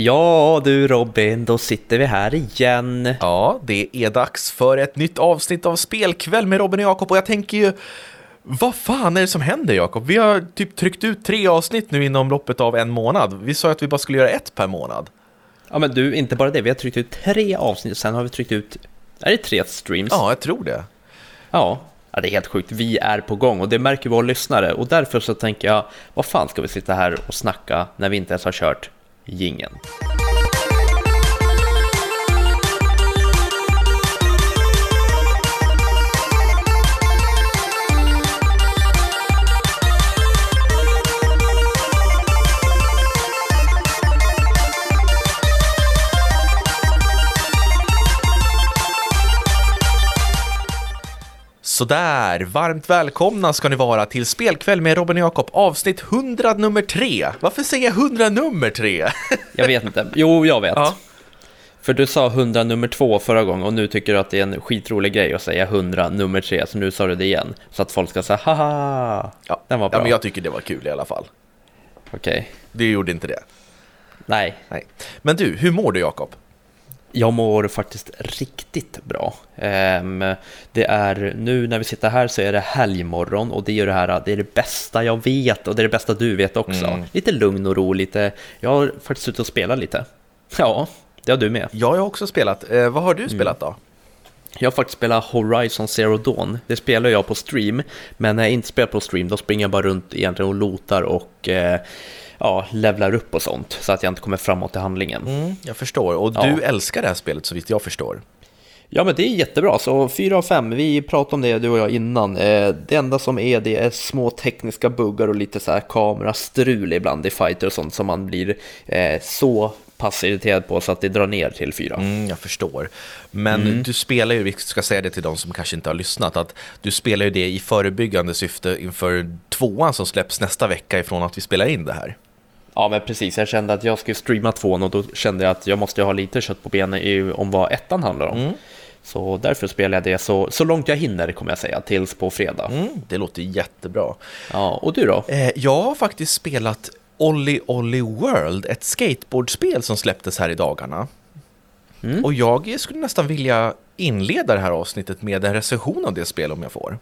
Ja du Robin, då sitter vi här igen. Ja, det är dags för ett nytt avsnitt av Spelkväll med Robin och Jakob och jag tänker ju vad fan är det som händer Jakob? Vi har typ tryckt ut tre avsnitt nu inom loppet av en månad. Vi sa att vi bara skulle göra ett per månad. Ja men du, inte bara det, vi har tryckt ut tre avsnitt, sen har vi tryckt ut, är det tre streams? Ja, jag tror det. Ja, ja det är helt sjukt. Vi är på gång och det märker våra lyssnare och därför så tänker jag, vad fan ska vi sitta här och snacka när vi inte ens har kört gingen? Sådär, varmt välkomna ska ni vara till Spelkväll med Robin och Jakob, avsnitt 100 nummer 3. Varför säger jag 100 nummer 3? Jag vet inte. Jo, jag vet. Ja. För du sa 100 nummer 2 förra gången och nu tycker du att det är en skitrolig grej att säga 100 nummer 3, så nu sa du det igen. Så att folk ska säga haha, Ja, den var bra. ja men jag tycker det var kul i alla fall. Okej, Du gjorde inte det? nej. Nej. Men du, hur mår du Jakob? Jag mår faktiskt riktigt bra. Ehm, det är nu när vi sitter här så är det helgmorgon och det är det här, det är det bästa jag vet och det är det bästa du vet också. Mm. Lite lugn och ro, lite. Jag har faktiskt ute och spelat lite. Ja, det har du med. Jag har också spelat. Eh, vad har Mm. du spelat då? Jag har faktiskt spelat Horizon Zero Dawn. Det spelar jag på stream, men när jag inte spelar på stream då springer jag bara runt egentligen och lotar och eh, ja, levlar upp och sånt så att jag inte kommer framåt i handlingen. Mm, jag förstår. Och Ja. du älskar det här spelet så vitt jag förstår. Ja men det är jättebra, så 4 av 5, vi pratade om det du och jag innan. Eh, Det enda som är det är små tekniska buggar och lite så här kamerastrul ibland i fighter och sånt som man blir eh, så pass irriterad på så att det drar ner till 4. Mm, jag förstår. Men Mm. du spelar ju, vi ska säga det till de som kanske inte har lyssnat, att du spelar ju det i förebyggande syfte inför tvåan som släpps nästa vecka ifrån att vi spelar in det här. Ja men precis, jag kände att jag skulle streama tvåan och då kände jag att jag måste ha lite kött på benen i, om vad ettan handlar om. Så därför spelar jag det så, så långt jag hinner kommer jag säga, tills på fredag. Mm, det låter jättebra. Ja, och du då? Eh, jag har faktiskt spelat Olly Olly World, ett skateboardspel som släpptes här i dagarna. Mm. Och jag skulle nästan vilja inleda det här avsnittet med en recension av det spel om jag får.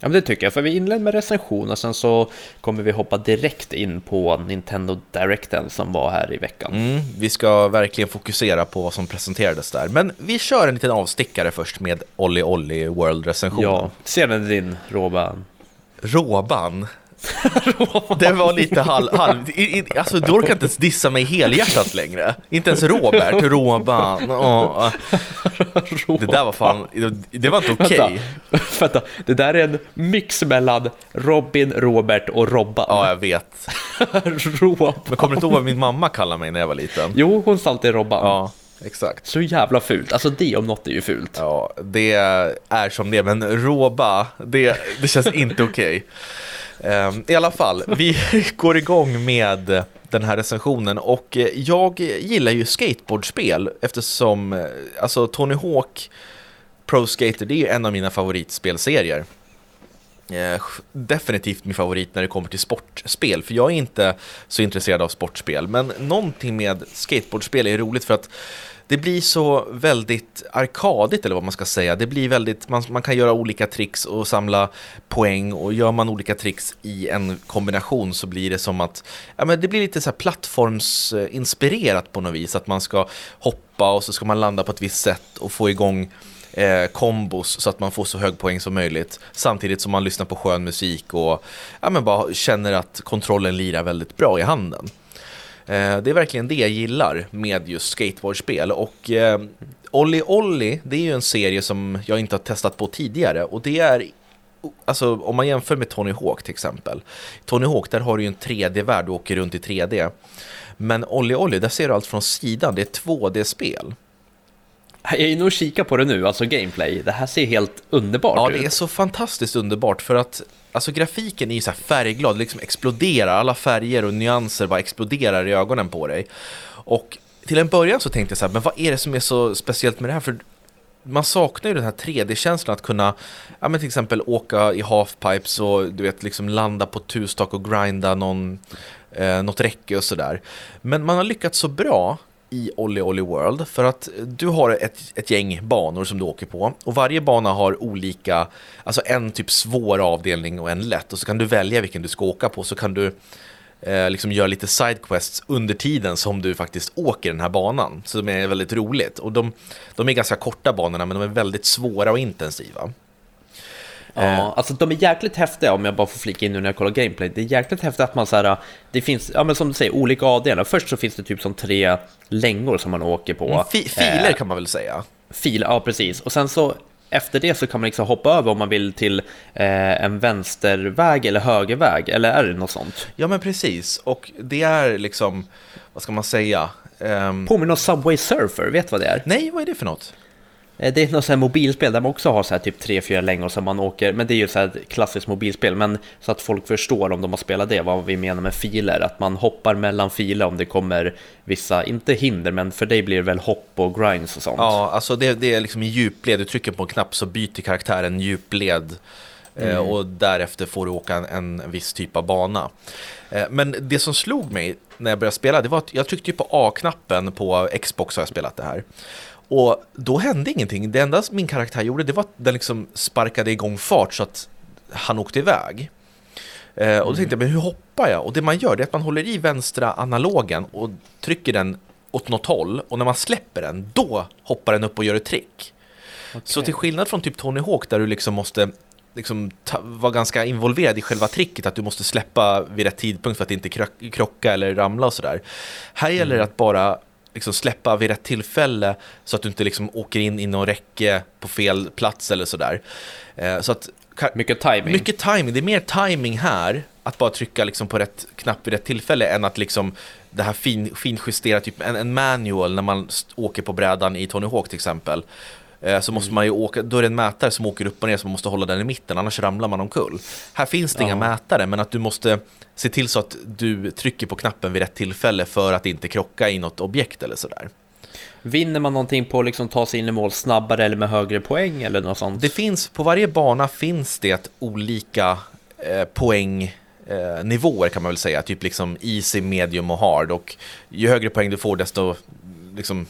Ja men det tycker jag, för vi inleder med recension och sen så kommer vi hoppa direkt in på Nintendo Directen som var här i veckan. Mm, vi ska verkligen fokusera på vad som presenterades där. Men vi kör en liten avstickare först med Olly Olly World-recensionen. Ja, ser den din Roban? Råban. Det var lite halv... halv i, i, alltså du orkar inte ens dissa mig helhjärtat längre. Inte ens Robert, Råban. Åh. Det där var fan... Det var inte okej. Vänta, vänta, det där är en mix mellan Robin, Robert och Robban. Ja, jag vet. Roban. Men kommer du inte ihåg vad min mamma kallade mig när jag var liten? Jo, hon sa alltid Robban. Ja, exakt. Så jävla fult. Alltså det om något är ju fult. Ja, det är som det, men råba, det, det känns inte okej. Ehm, Ehm, I alla fall, vi går igång med den här recensionen och eh, jag gillar ju skateboardspel eftersom eh, alltså Tony Hawk Pro Skater, det är en av mina favoritspelserier. Eh, definitivt min favorit när det kommer till sportspel, för jag är inte så intresserad av sportspel. Men någonting med skateboardspel är roligt för att det blir så väldigt arkadigt eller vad man ska säga. Det blir väldigt, man, man kan göra olika tricks och samla poäng och gör man olika tricks i en kombination så blir det som att, ja men det blir lite så här plattformsinspirerat på något vis. Att man ska hoppa och så ska man landa på ett visst sätt och få igång eh, kombos så att man får så hög poäng som möjligt. Samtidigt som man lyssnar på skön musik och ja, men bara känner att kontrollen lirar väldigt bra i handen. Eh, det är verkligen det jag gillar med just skateboardspel. Och eh, Olli Olli, det är ju en serie som jag inte har testat på tidigare. Och det är, alltså om man jämför med Tony Hawk till exempel. Tony Hawk, där har du ju en 3D-värld och åker runt i 3D. Men Olli Olli, där ser du allt från sidan, det är 2D-spel. Jag är inne och kikar på det nu, alltså gameplay. Det här ser helt underbart Ja, ut. det är så fantastiskt underbart för att alltså grafiken är ju så här färgglad, liksom exploderar, alla färger och nyanser bara exploderar i ögonen på dig. Och till en början så tänkte jag så här, men vad är det som är så speciellt med det här? För man saknar ju den här 3D-känslan att kunna, ja men till exempel åka i halfpipes och du vet liksom landa på tustak och grinda någon, eh, något räcke och sådär. Men man har lyckats så bra i Olli Olli World för att du har ett, ett gäng banor som du åker på och varje bana har olika, alltså en typ svår avdelning och en lätt och så kan du välja vilken du ska åka på så kan du eh, liksom göra lite sidequests under tiden som du faktiskt åker den här banan. Så det är väldigt roligt. Och de, de är ganska korta banorna men de är väldigt svåra och intensiva. Ja, eh. alltså de är jäkligt häftiga om jag bara får flika in nu när jag kollar gameplay. Det är jäkligt häftigt att man så här, det finns, ja men som du säger, olika avdelningar. Först så finns det typ som tre längor som man åker på. Mm, fi filer eh, kan man väl säga? Filer, ja precis. Och sen så efter det så kan man liksom hoppa över om man vill till eh, en vänsterväg eller högerväg, eller är det något sånt? Ja men precis, och det är liksom, vad ska man säga? Um... Påminner om Subway Surfer, vet du vad det är? Nej, vad är det för något? Eh, det är något så här mobilspel där man också har så här typ 3-4 längor som man åker, men det är ju så här klassiskt mobilspel, men så att folk förstår om de har spelat det, vad vi menar med filer, att man hoppar mellan filer om det kommer vissa, inte hinder, men för dig blir det väl hopp och grinds och sånt. Ja, alltså det, det är liksom i djupled, du trycker på en knapp så byter karaktären djupled eh, mm. och därefter får du åka en, en viss typ av bana. Eh, men det som slog mig när jag började spela, det var att jag tryckte på A-knappen på Xbox har jag spelat det här. Och då hände ingenting. Det enda min karaktär gjorde det var att den liksom sparkade igång fart så att han åkte iväg. Eh, och då tänkte jag, men hur hoppar jag? Och det man gör det är att man håller i vänstra analogen och trycker den åt något håll. Och när man släpper den, då hoppar den upp och gör ett trick. Okay. Så till skillnad från typ Tony Hawk där du liksom måste liksom vara ganska involverad i själva tricket, att du måste släppa vid rätt tidpunkt för att inte krocka eller ramla och sådär. Här gäller det mm. att bara liksom släppa vid rätt tillfälle så att du inte liksom åker in i någon räcke på fel plats eller sådär. Eh, så att, mycket timing. Mycket timing. Det är mer timing här, att bara trycka liksom på rätt knapp vid rätt tillfälle, än att liksom det här fin, finjustera, typ en, en manual när man åker på brädan i Tony Hawk till exempel. Eh, så måste mm. man ju åka, då är det en mätare som åker upp och ner så man måste hålla den i mitten, annars ramlar man omkull. Här finns det ja. inga mätare, men att du måste se till så att du trycker på knappen vid rätt tillfälle för att inte krocka i något objekt eller sådär. Vinner man någonting på att liksom ta sig in i mål snabbare eller med högre poäng eller något sånt? Det finns, på varje bana finns det olika eh, poäng eh, nivåer kan man väl säga, typ liksom easy, medium och hard och ju högre poäng du får desto liksom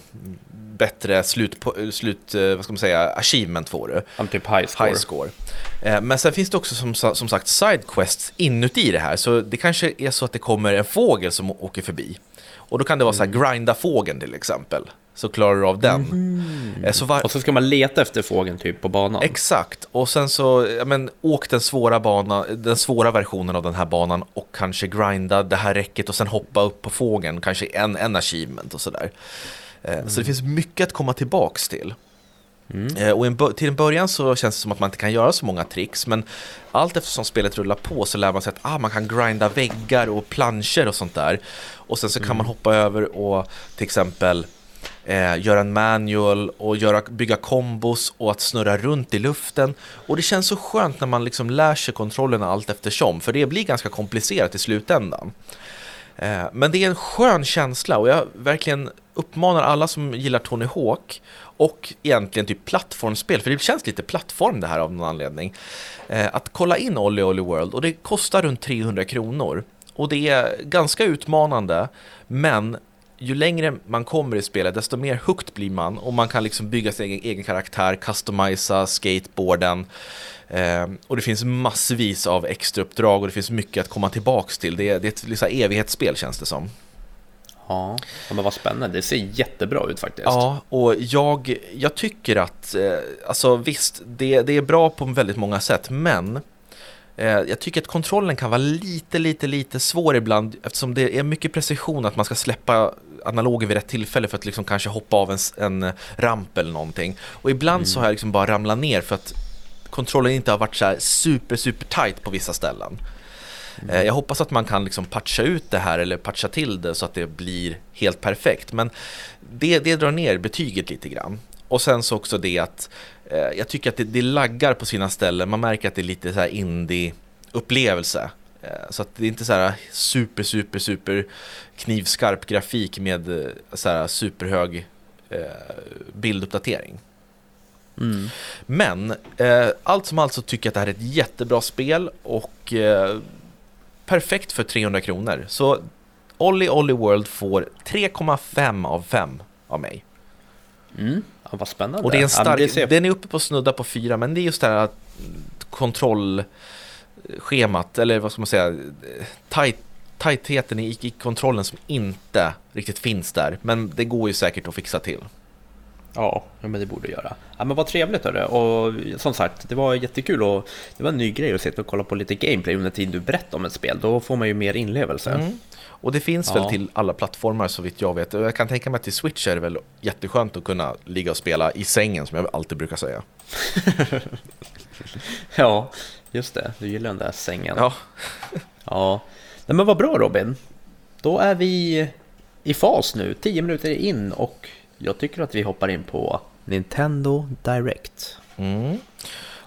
bättre slut, slut eh, vad ska man säga, achievement får du. Ja, typ high score. High score. Eh, men sen finns det också som, som sagt sidequests inuti det här, så det kanske är så att det kommer en fågel som åker förbi. Och då kan det vara så här, mm. grinda fågeln till exempel. Så klarar du av den. Mm. Så var... Och så ska man leta efter fågeln typ på banan. Exakt, och sen så, ja men åk den svåra banan, den svåra versionen av den här banan och kanske grinda det här räcket och sen hoppa upp på fågeln, kanske en, en achievement och sådär. Mm. Så det finns mycket att komma tillbaks till. Mm. Eh, och till en början så känns det som att man inte kan göra så många tricks men allt eftersom spelet rullar på så lär man sig att ah, man kan grinda väggar och planscher och sånt där. Och sen så kan mm. man hoppa över och till exempel eh, göra en manual och göra, bygga kombos och att snurra runt i luften. Och det känns så skönt när man liksom lär sig kontrollerna allt eftersom för det blir ganska komplicerat i slutändan. Eh, men det är en skön känsla och jag verkligen uppmanar alla som gillar Tony Hawk och egentligen typ plattformsspel, för det känns lite plattform det här av någon anledning, eh, att kolla in Olly Olly World och det kostar runt 300 kronor. Och det är ganska utmanande, men ju längre man kommer i spelet desto mer hooked blir man och man kan liksom bygga sin egen, egen karaktär, customisa skateboarden eh, och det finns massvis av extra uppdrag och det finns mycket att komma tillbaks till. Det är, det är ett liksom, evighetsspel känns det som. Ja, men vad spännande. Det ser jättebra ut faktiskt. Ja, och jag, jag tycker att, eh, alltså visst, det, det är bra på väldigt många sätt, men eh, jag tycker att kontrollen kan vara lite, lite, lite svår ibland eftersom det är mycket precision att man ska släppa analogen vid rätt tillfälle för att liksom kanske hoppa av en, en ramp eller någonting. Och ibland mm. så har jag liksom bara ramlat ner för att kontrollen inte har varit så super, super tight på vissa ställen. Mm. Jag hoppas att man kan liksom patcha ut det här eller patcha till det så att det blir helt perfekt. Men det, det drar ner betyget lite grann. Och sen så också det att eh, jag tycker att det, det laggar på sina ställen. Man märker att det är lite så här indie-upplevelse. Eh, så att det är inte så här super, super, super knivskarp grafik med så här superhög bilduppdatering. Mm. Men eh, allt som allt så tycker jag att det här är ett jättebra spel och eh, perfekt för 300 kronor. Så Olly Olly World får 3,5 av 5 av mig. Mm. Ja, vad spännande. Och det är en Ja, stark, det ser- den är uppe på snudda på 4 men det är just det här kontrollschemat, eller vad ska man säga, tight, tajtheten i, i kontrollen som inte riktigt finns där. Men det går ju säkert att fixa till. Ja, men det borde göra. Ja, men vad trevligt hörru. Och som sagt, det var jättekul och det var en ny grej att sitta och kolla på lite gameplay under tiden du berättar om ett spel. Då får man ju mer inlevelse. Mm. Och det finns Ja. väl till alla plattformar så vitt jag vet. Jag kan tänka mig att till Switch är det väl jätteskönt att kunna ligga och spela i sängen som jag alltid brukar säga. Ja, just det. Du gillar den där sängen. Ja, Ja. Nej, men vad bra Robin. Då är vi i fas nu, 10 minuter in och jag tycker att vi hoppar in på Nintendo Direct. Mm.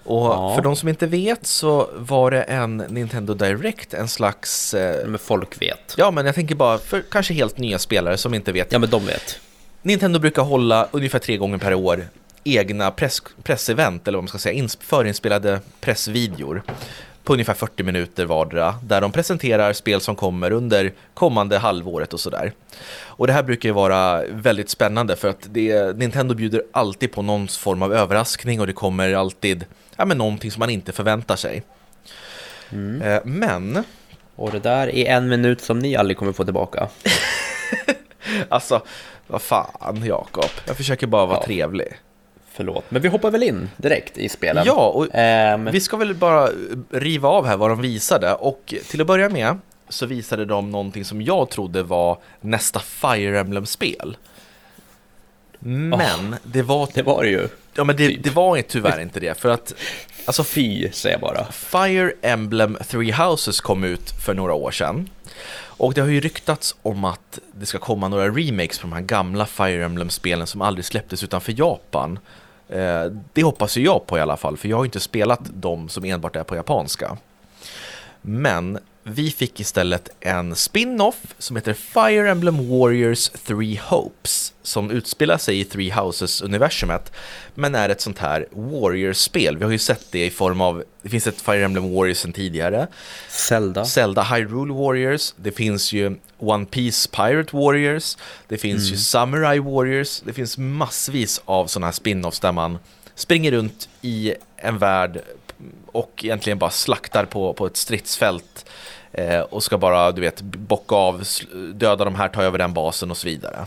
Och Ja. för de som inte vet så var det en Nintendo Direct, en slags... Eh, Men folk vet. ja, men jag tänker bara för kanske helt nya spelare som inte vet. Ja, men de vet. Nintendo brukar hålla ungefär tre gånger per år egna press, pressevent, eller vad man ska säga, ins, förinspelade pressvideor på ungefär 40 minuter vardera, där de presenterar spel som kommer under kommande halvåret och sådär. Och det här brukar ju vara väldigt spännande för att det, Nintendo bjuder alltid på någon form av överraskning och det kommer alltid ja, men någonting som man inte förväntar sig. Eh, Men Och det där är en minut som ni aldrig kommer få tillbaka. alltså, vad fan Jakob, jag försöker bara vara Ja. trevlig. Förlåt, men vi hoppar väl in direkt i spelen. Ja, och Ehm, Vi ska väl bara riva av här vad de visade och till att börja med så visade de någonting som jag trodde var nästa Fire Emblem-spel. Men det var, det var det ju. ja, men det, typ. det var tyvärr inte det för att Alltså fy, säger jag bara. Fire Emblem Three Houses kom ut för några år sedan. Och det har ju ryktats om att det ska komma några remakes på de här gamla Fire Emblem-spelen som aldrig släpptes utanför Japan. Eh, det hoppas ju jag på i alla fall, för jag har ju inte spelat de som enbart är på japanska. Men vi fick istället en spin-off som heter Fire Emblem Warriors Three Hopes som utspelar sig i Three Houses-universumet men är ett sånt här Warriors-spel. Vi har ju sett det i form av, det finns ett Fire Emblem Warriors sedan tidigare, Zelda. Zelda Hyrule Warriors, det finns ju One Piece Pirate Warriors, det finns ju Samurai Warriors, det finns massvis av sådana här spin-offs där man springer runt i en värld och egentligen bara slaktar på, på ett stridsfält eh, och ska bara, du vet, bocka av, döda de här, ta över den basen och så vidare.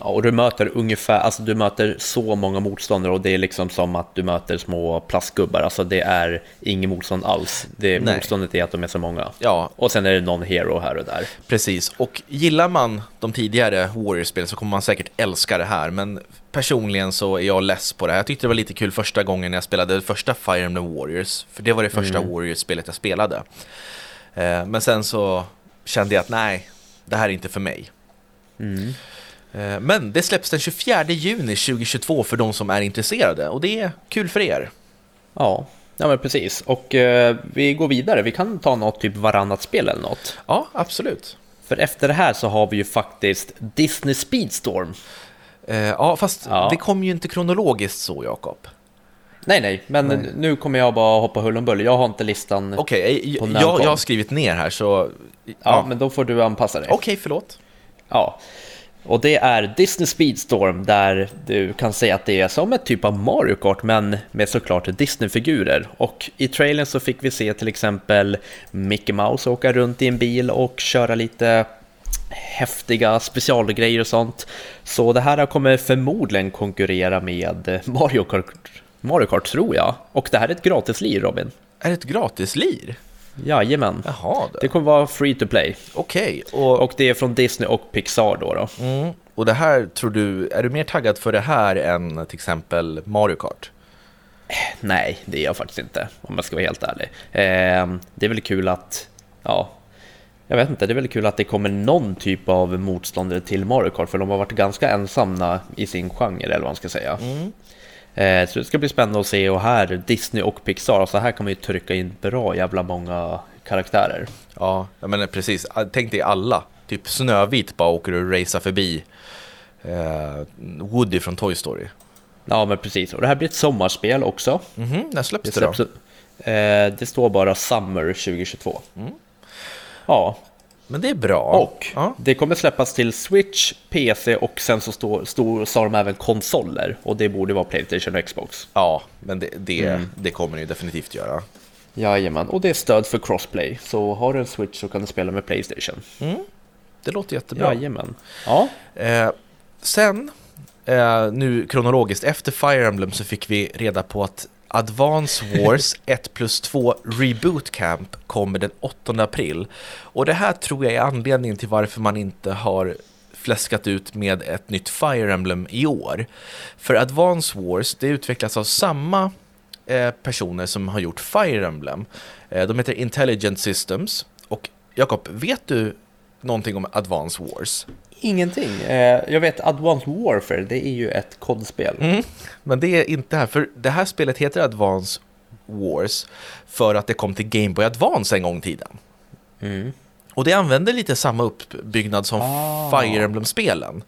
Ja, och du möter ungefär, alltså du möter så många motståndare och det är liksom som att du möter små plastgubbar. Alltså det är ingen motstånd alls. Det Nej. motståndet är att de är så många. Ja, Och sen är det någon hero här och där. Precis, och gillar man de tidigare Warriors-spelen så kommer man säkert älska det här, men personligen så är jag less på det här. Jag tyckte det var lite kul första gången jag spelade första Fire Emblem Warriors, för det var det första Warriors-spelet jag spelade. Eh, men sen så kände jag att nej, det här är inte för mig. Mm. Eh, men det släpps den 24 juni 2022 för de som är intresserade, och det är kul för er. Ja, ja men precis. Och eh, vi går vidare. Vi kan ta något typ varannat spel eller något. Ja, absolut. För efter det här så har vi ju faktiskt Disney Speedstorm. Eh, ja, fast Ja. det kom ju inte kronologiskt så, Jakob. Nej, nej, men nu kommer jag bara hoppa hull om bull. Jag har inte listan. Okej, På jag, jag, jag har skrivit ner här så... ja, men då får du anpassa dig. Okej, förlåt. Ja, och det är Disney Speedstorm där du kan säga att det är som ett typ av Mario Kart men med såklart Disney-figurer. Och i trailern så fick vi se till exempel Mickey Mouse åka runt i en bil och köra lite häftiga specialgrejer och sånt. Så det här kommer förmodligen konkurrera med Mario Kart, Mario Kart tror jag. Och det här är ett gratislir Robin. Är det ett gratislir? Jajamän. Jaha, Det det. kommer vara free to play. okej. Och, Och det är från Disney och Pixar då. då. mm, och det här, tror du, är du mer taggad för det här än till exempel Mario Kart? Nej, det är jag faktiskt inte, om jag ska vara helt ärlig. Eh, det är väl kul att, ja, jag vet inte, det är väl kul att det kommer någon typ av motståndare till Mario Kart, för de har varit ganska ensamma i sin genre, eller vad man ska säga. Eh, så det ska bli spännande att se, och här, Disney och Pixar, så här kan man ju trycka in bra jävla många karaktärer. Ja, menar precis. Tänk dig alla. Typ Snövit bara åker och racear förbi eh, Woody från Toy Story. Ja, men precis. Och det här blir ett sommarspel också. Mhm, när släpps Det, det, då? släpps, eh, det står bara Summer 2022. Ja, Men det är bra. och Ja. det kommer släppas till Switch, PC och sen så står, står, sa de även konsoler. Och det borde vara Playstation och Xbox. Ja, men det, det, Mm. det kommer ni ju definitivt göra. Jajamän, och det är stöd för crossplay. Så har du en Switch så kan du spela med Playstation. Det låter jättebra. Jajamän. Ja, Eh, sen, eh, nu kronologiskt, efter Fire Emblem så fick vi reda på att Advance Wars 1 plus 2 Reboot Camp kommer den 8 april. Och det här tror jag är anledningen till varför man inte har fläskat ut med ett nytt Fire Emblem i år. För Advance Wars, det utvecklas av samma eh, personer som har gjort Fire Emblem. Eh, de heter Intelligent Systems. Och Jakob, vet du någonting om Advance Wars? Ingenting. Eh, jag vet Advanced Warfare, det är ju ett kodspel. Mm. Men det är inte här, för det här spelet heter Advance Wars för att det kom till Game Boy Advance en gång i tiden. Mm. Och det använder lite samma uppbyggnad som Ah. Fire Emblem-spelen.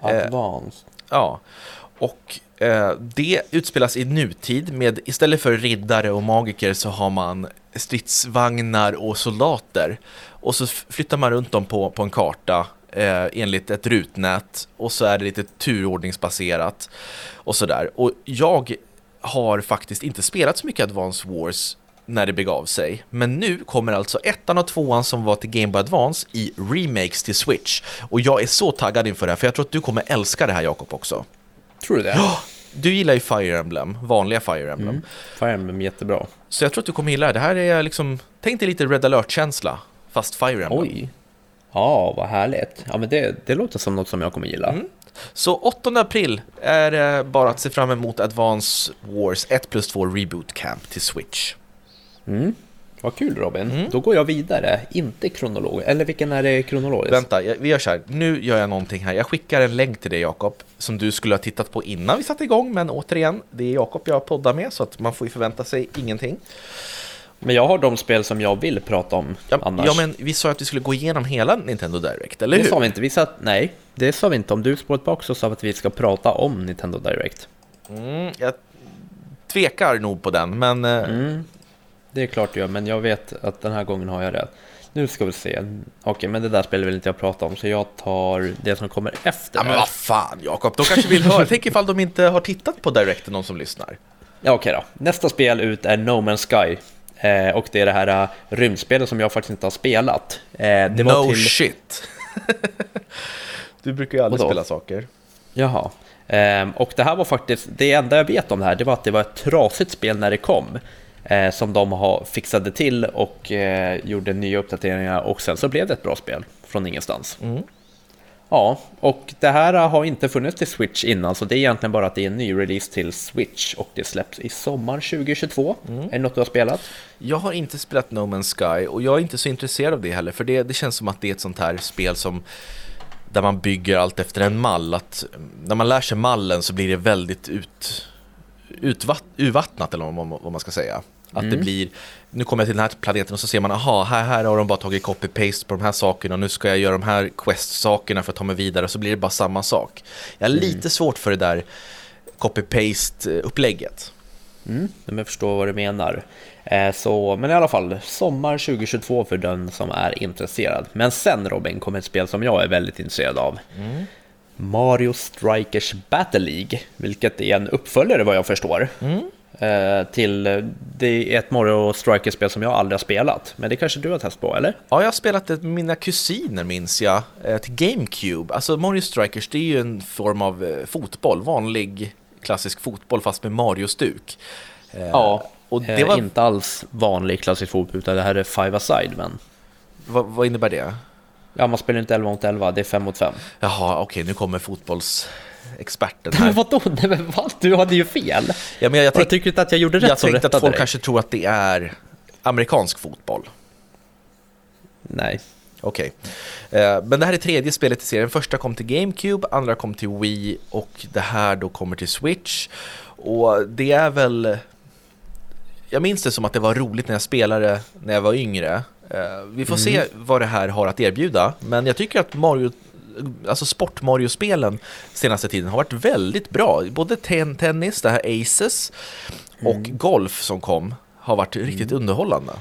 Advanced. Ja, och eh, det utspelas i nutid med istället för riddare och magiker så har man stridsvagnar och soldater. Och så flyttar man runt dem på, på en karta eh, enligt ett rutnät och så är det lite turordningsbaserat och sådär. Och jag har faktiskt inte spelat så mycket Advance Wars när det begav sig. Men nu kommer alltså ettan och tvåan som var till Game Boy Advance i remakes till Switch. Och jag är så taggad inför det här, för jag tror att du kommer älska det här Jakob också. Tror du det? Du gillar ju Fire Emblem, vanliga Fire Emblem. Mm. Fire Emblem är jättebra. Så jag tror att du kommer gilla det. Det här är liksom, tänk dig lite Red alert-känsla, fast Fire Emblem. Oj. Ja, vad härligt. Ja, men det, det låter som något som jag kommer gilla. Mm. Så 8 april är det bara att se fram emot Advance Wars 1 plus 2 Reboot Camp till Switch. Mm. Vad kul Robin. Mm. Då går jag vidare. Inte kronolog. Eller vilken är det kronologiskt? Vänta, jag- vi gör så här. Nu gör jag någonting här. Jag skickar en länk till dig Jakob, som du skulle ha tittat på innan vi satte igång. Men återigen, det är Jakob jag poddar med, så att man får ju förvänta sig ingenting. Men jag har de spel som jag vill prata om Ja, annars. ja men vi sa att vi skulle gå igenom hela Nintendo Direct, eller det hur? sa vi inte. Vi sa, nej, det sa vi inte. Om du spårat bak så sa vi att vi ska prata om Nintendo Direct. Mm, jag tvekar nog på den, men eh, Mm. Det är klart du gör, men jag vet att den här gången har jag rätt. Nu ska vi se. Okej, men det där spelet vill inte jag prata om, så jag tar det som kommer efter. Ja men vad fan Jakob, de kanske vill höra. Tänk ifall de inte har tittat på Directen, någon som lyssnar. Ja, okej då. Nästa spel ut är No Man's Sky. Eh, och det är det här uh, rymdspelet som jag faktiskt inte har spelat. Eh, det var no till... shit. du brukar ju aldrig Vadå? spela saker. Jaha. Ehm, och det här var faktiskt, det enda jag vet om det här, det var att det var ett trasigt spel när det kom. Eh, som de har fixade till och eh, gjorde nya uppdateringar och sen så blev det ett bra spel från ingenstans. Mm. Ja, och det här har inte funnits till Switch innan, så det är egentligen bara att det är en ny release till Switch och det släpps i sommar 2022. Är det något du har spelat? Jag har inte spelat No Man's Sky och jag är inte så intresserad av det heller för det, det känns som att det är ett sånt här spel som där man bygger allt efter en mall. Att mm, när man lär sig mallen så blir det väldigt ut, utvatt, urvattnat eller vad man, vad man ska säga. Att det Mm. blir, nu kommer jag till den här planeten och så ser man, aha, här, här har de bara tagit copy-paste på de här sakerna och nu ska jag göra de här quest-sakerna för att ta mig vidare och så blir det bara samma sak. Jag har lite svårt för det där copy-paste-upplägget. Mm, jag förstår vad du menar. Eh, så, men i alla fall, sommar 2022 för den som är intresserad. Men sen Robin kommer ett spel som jag är väldigt intresserad av. Mario Strikers Battle League, vilket är en uppföljare vad jag förstår. Eh, till, eh, det är ett Mario Strikers-spel som jag aldrig har spelat, men det kanske du har testat på, eller? Ja, jag har spelat det med mina kusiner minns jag, eh, till GameCube. Alltså Mario Strikers, det är ju en form av eh, fotboll, vanlig klassisk fotboll fast med Mario-stuk. Eh, Ja, och det eh, var, inte alls vanlig klassisk fotboll, utan det här är five aside men vad, vad innebär det? Ja, man spelar inte 11 mot 11, det är 5 mot 5. Jaha, okej, nu kommer fotbollsexperten Men här. vadå? Nej, men vad? Du hade ju fel! Ja, men jag, Jag tänk, tycker inte att jag gjorde rätt jag tänkte att folk dig. kanske tror att det är amerikansk fotboll. Nej. Okej. Eh, Men det här är tredje spelet i serien. Första kom till GameCube, andra kom till Wii och det här då kommer till Switch. Och det är väl... Jag minns det som att det var roligt när jag spelade när jag var yngre. Eh, Vi får se vad det här har att erbjuda. Men jag tycker att Mario alltså sport-Mario-spelen senaste tiden har varit väldigt bra. Både ten tennis, det här Aces, och Mm. golf som kom har varit riktigt underhållande.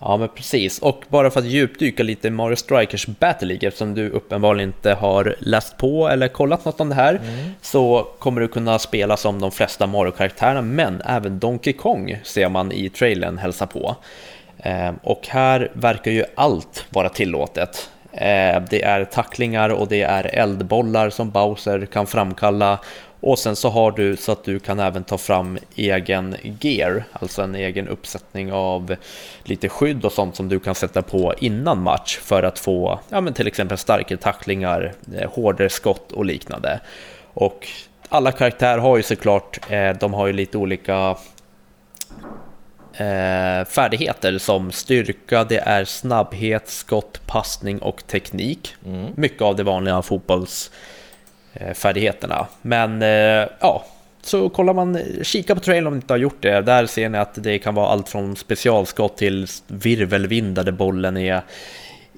Ja, men precis. Och bara för att djupdyka lite i Mario Strikers Battle League, eftersom du uppenbarligen inte har läst på eller kollat något om det här, så kommer du kunna spela som de flesta Mario-karaktärerna, men även Donkey Kong ser man i trailern hälsa på. Eh, och här verkar ju allt vara tillåtet. Eh, det är tacklingar och det är eldbollar som Bowser kan framkalla. Och sen så har du så att du kan även ta fram egen gear, alltså en egen uppsättning av lite skydd och sånt som du kan sätta på innan match för att få ja, men till exempel starkare tacklingar, eh, hårdare skott och liknande. Och alla karaktärer har ju såklart, eh, de har ju lite olika eh, färdigheter som styrka, det är snabbhet, skott, passning och teknik. Mycket av de vanliga fotbollsfärdigheterna. Men eh, ja, så kollar man, kika på trailern om ni inte har gjort det. Där ser ni att det kan vara allt från specialskott till virvelvindar där bollen är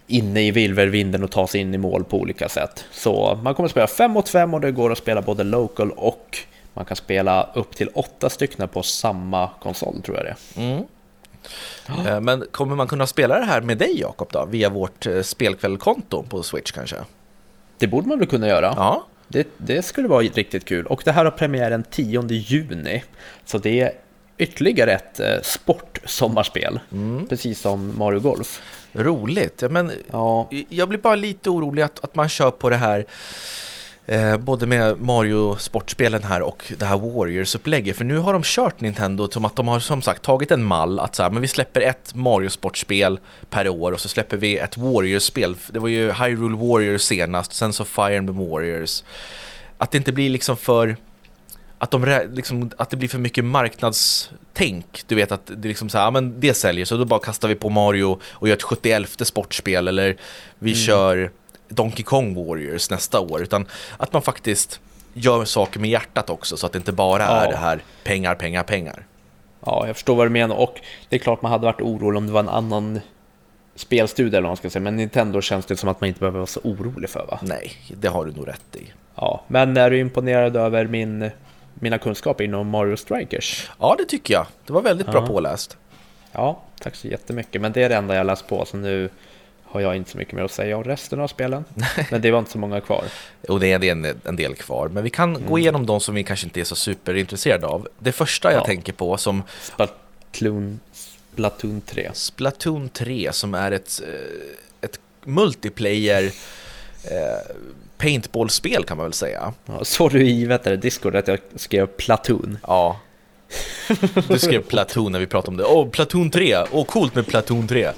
inne i virvelvinden och ta sig in i mål på olika sätt. Så man kommer att spela 5 mot 5 och det går att spela både local och man kan spela upp till åtta stycken på samma konsol tror jag det. Mm. Eh, Men kommer man kunna spela det här med dig Jakob då? Via vårt eh, spelkvällkonto på Switch kanske? Det borde man väl kunna göra. Ja. Det, det skulle vara riktigt kul. Och det här har premiär den 10 juni. Så det är ytterligare ett eh, sportsommarspel. Precis som Mario Golf. Roligt. Men Ja, jag blir bara lite orolig att, att man kör på det här eh, både med Mario-sportspelen här och det här Warriors-upplägget. För nu har de kört Nintendo som att de har som sagt tagit en mall att så här, men vi släpper ett Mario-sportspel per år och så släpper vi ett Warriors-spel. Det var ju Hyrule Warriors senast, sen så Fire Emblem Warriors. Att det inte blir liksom för att, de, liksom, att det blir för mycket marknadstänk. Du vet att det liksom så här, ja, men det säljer så då bara kastar vi på Mario och gör ett 71 sportspel eller vi kör Donkey Kong Warriors nästa år. Utan att man faktiskt gör saker med hjärtat också så att det inte bara är Ja. det här pengar, pengar, pengar. ja, jag förstår vad du menar. Och det är klart man hade varit orolig om det var en annan spelstudie eller vad man ska säga. Men Nintendo känns det som att man inte behöver vara så orolig för va? Nej, det har du nog rätt i. Ja, men är du imponerad över min, mina kunskaper inom Mario Strikers? Ja, det tycker jag. Det var väldigt bra Ja. påläst. Ja, tack så jättemycket. Men det är det enda jag läst på, så nu har jag inte så mycket mer att säga om resten av spelen. Men det var inte så många kvar. Och det är en, en del kvar. Men vi kan gå igenom de som vi kanske inte är så superintresserade av. Det första jag Ja. tänker på som Splatoon, Splatoon 3. Splatoon 3 som är ett, eh, ett multiplayer eh, paintball-spel kan man väl säga. Ja, såg du i vet du, Discord att jag skrev Platoon? Ja. Du skrev Platoon när vi pratade om det. Åh, Platoon 3! Åh, coolt med Platoon 3!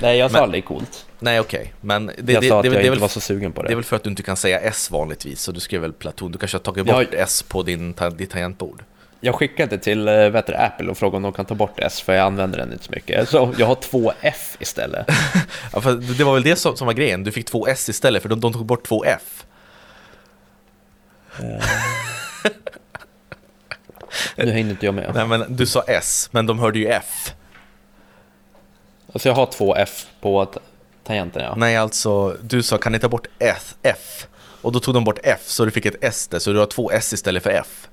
Nej, jag sa Men- aldrig coolt. Nej, okej. Men det, jag det, sa att det, jag det, inte väl, var så sugen på det. det är väl för att du inte kan säga S vanligtvis, så du skrev väl Platoon. Du kanske har tagit bort S på din, ditt tangentbord. Jag skickade till äh, vet du, Apple och frågade om de kan ta bort S, för jag använder den inte så mycket. Så jag har två F istället. Ja, för det var väl det som, som var grejen, du fick två S istället för de, de tog bort två F. Nu hängde inte jag med. Nej men du sa S, men de hörde ju F. Alltså jag har två F på tangenten, ja. Nej alltså, du sa kan ni ta bort F? F? Och då tog de bort F, så du fick ett S där, så du har två S istället för F.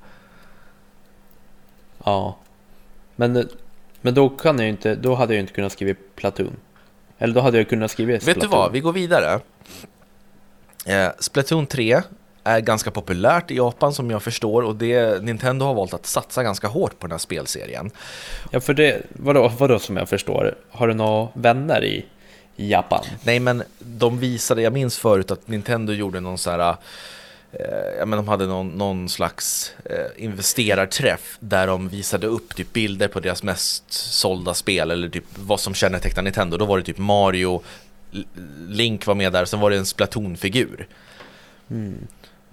Ja. Men, men då kan jag inte, då hade jag inte kunnat skriva Platoon. Eller då hade jag kunnat skriva Vet du vad, vi går vidare. Eh, Splatoon 3 är ganska populärt i Japan som jag förstår och det, Nintendo har valt att satsa ganska hårt på den här spelserien. Ja, för det, vadå, vadå som jag förstår? Har du några vänner i Japan? Nej men de visade, jag minns förut att Nintendo gjorde någon så här eh, Ja, men de hade någon, någon slags eh, investerarträff där de visade upp typ bilder på deras mest sålda spel eller typ vad som kännetecknar Nintendo. Då var det typ Mario, Link var med där, sen var det en Splatoon-figur.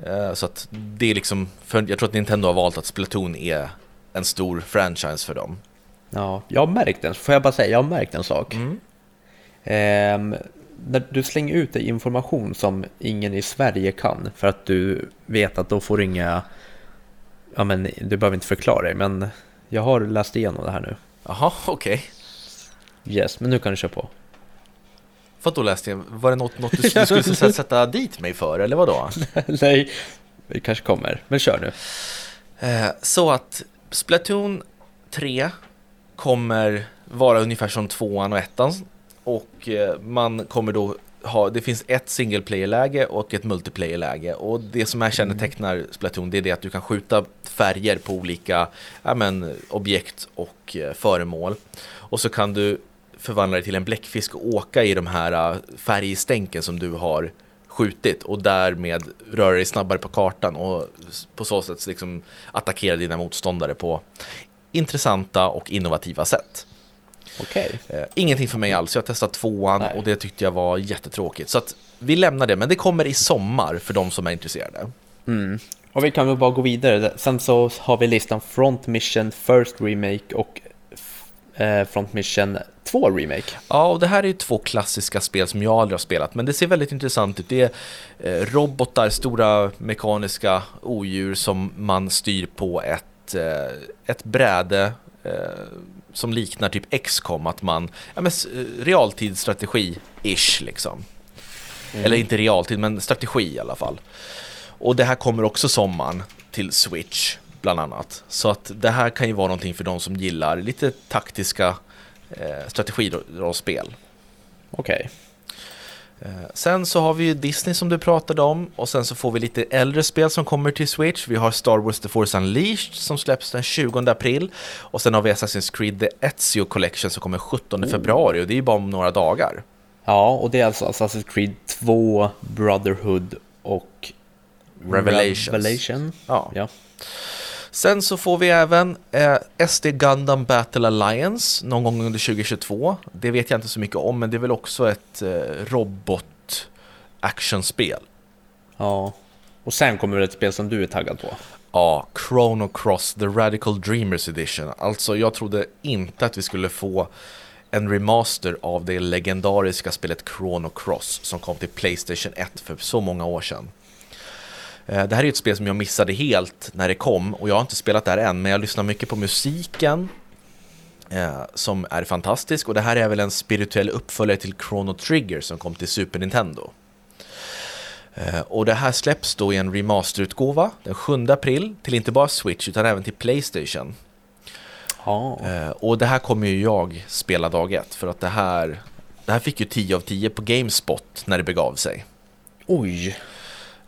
Eh, så att det är liksom, för jag tror att Nintendo har valt att Splatoon är en stor franchise för dem. Ja, jag har märkt en, får jag bara säga, jag har märkt en sak. Mm. Ehm, när du slänger ut dig information som ingen i Sverige kan för att du vet att då får du inga, ja men du behöver inte förklara dig, men jag har läst igenom det här nu. Jaha, okej. Yes, men nu kan du köra på. För då läste jag, var det något, något du, du skulle sätta, sätta dit mig för eller vadå? Nej, det kanske kommer, men kör nu. Eh, så att Splatoon 3 kommer vara ungefär som tvåan och ettan och eh, man kommer då ha, det finns ett single player-läge och ett multiplayer-läge och det som är kännetecknar Splatoon det är det att du kan skjuta färger på olika ja, men, objekt och eh, föremål och så kan du förvandla dig till en bläckfisk och åka i de här eh, färgstänken som du har skjutit och därmed röra dig snabbare på kartan och på så sätt liksom attackera dina motståndare på intressanta och innovativa sätt. Okej. Eh, ingenting för mig alls, jag testat tvåan Nej. och det tyckte jag var jättetråkigt. Så att vi lämnar det, men det kommer i sommar för de som är intresserade. Mm. Och vi kan väl bara gå vidare. Sen så har vi listan Front Mission First Remake och eh, Front Mission 2 Remake. Ja, och det här är ju två klassiska spel som jag aldrig har spelat, men det ser väldigt intressant ut. Det är eh, robotar, stora mekaniska odjur som man styr på ett, ett bräde som liknar typ XCOM, att man, ja men eh, realtidsstrategi-ish liksom. Eller inte realtid, men strategi i alla fall. Och det här kommer också sommaren till Switch, bland annat. Så att det här kan ju vara någonting för de som gillar lite taktiska eh, strategirollspel. Okej. Eh, sen så har vi ju Disney som du pratade om och sen så får vi lite äldre spel som kommer till Switch. Vi har Star Wars The Force Unleashed som släpps den 20 april och sen har vi Assassin's Creed The Ezio Collection som kommer 17 februari och det är ju bara om några dagar. Ja, och det är alltså Assassin's Creed 2, Brotherhood och Revelations. Revelation. Ja. Ja. Sen så får vi även eh, SD Gundam Battle Alliance någon gång under 2022. Det vet jag inte så mycket om men det är väl också ett eh, robot actionspel. ja. Och sen kommer det ett spel som du är taggad på. Ja, Chrono Cross The Radical Dreamers Edition. Alltså jag trodde inte att vi skulle få en remaster av det legendariska spelet Chrono Cross som kom till Playstation 1 för så många år sedan. Eh, Det här är ett spel som jag missade helt när det kom och jag har inte spelat det här än men jag lyssnar mycket på musiken eh, som är fantastisk och det här är väl en spirituell uppföljare till Chrono Trigger som kom till Super Nintendo. Eh, Och det här släpps då i en remasterutgåva den 7 april till inte bara Switch utan även till Playstation. Eh, Och det här kommer ju jag spela dag ett för att det här det här fick ju 10 av 10 på Gamespot när det begav sig. Oj.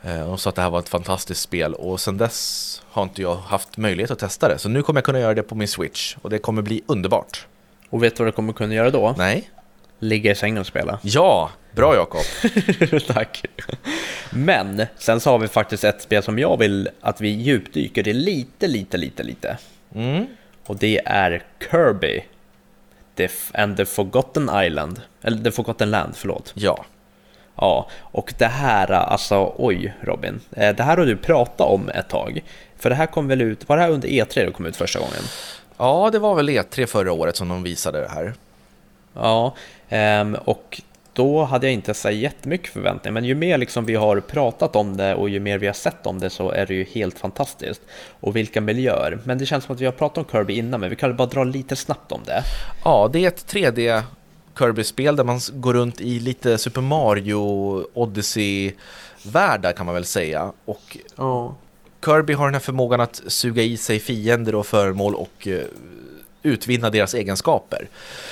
Eh, Och sa att det här var ett fantastiskt spel och sen dess har inte jag haft möjlighet att testa det. Så nu kommer jag kunna göra det på min Switch och det kommer bli underbart. Och vet du vad du kommer kunna göra då? Nej? Ligga i sängen och spela. Ja, bra Jakob. Tack. Men sen så har vi faktiskt ett spel som jag vill att vi djupdyker i lite, lite, lite, lite. Mm. Och det är Kirby. The and the Forgotten Island. Eller The Forgotten Land, förlåt. Ja. Ja, och det här, alltså oj Robin. Eh, Det här har du pratat om ett tag. För det här kom väl ut, var det här under E3 det kom ut första gången? Ja, det var väl E3 förra året som de visade det här. Ja, ehm, och då hade jag inte så jättemycket förväntningar, men ju mer liksom vi har pratat om det och ju mer vi har sett om det så är det ju helt fantastiskt. Och vilka miljöer. Men det känns som att vi har pratat om Kirby innan, men vi kan bara dra lite snabbt om det. Ja, det är ett 3D Kirby-spel där man går runt i lite Super Mario Odyssey-världar kan man väl säga. Och Ja. Kirby har den här förmågan att suga i sig fiender och föremål och eh, utvinna deras egenskaper.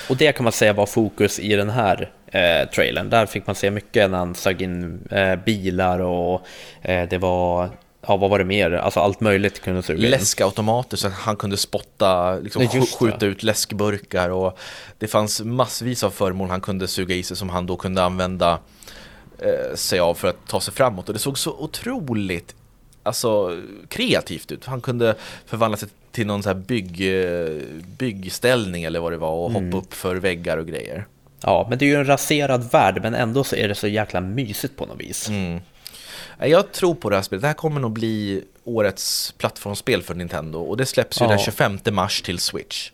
Och det kan man säga var fokus i den här eh, trailern. Där fick man se mycket när han sög in eh, bilar och eh, det var, ja vad var det mer? Alltså allt möjligt kunde suga in. Läskautomater så att han kunde spotta, liksom, Nej, skjuta ut läskburkar och det fanns massvis av föremål han kunde suga i sig som han då kunde använda eh, sig av för att ta sig framåt och det såg så otroligt alltså, kreativt ut. Han kunde förvandla sig till någon så här bygg, eh, byggställning eller vad det var och hoppa upp för väggar och grejer. Ja, men det är ju en raserad värld, men ändå så är det så jäkla mysigt på något vis. Mm. Jag tror på det här spelet. Det här kommer nog bli årets plattformsspel för Nintendo och det släpps ju Ja. den 25 mars till Switch.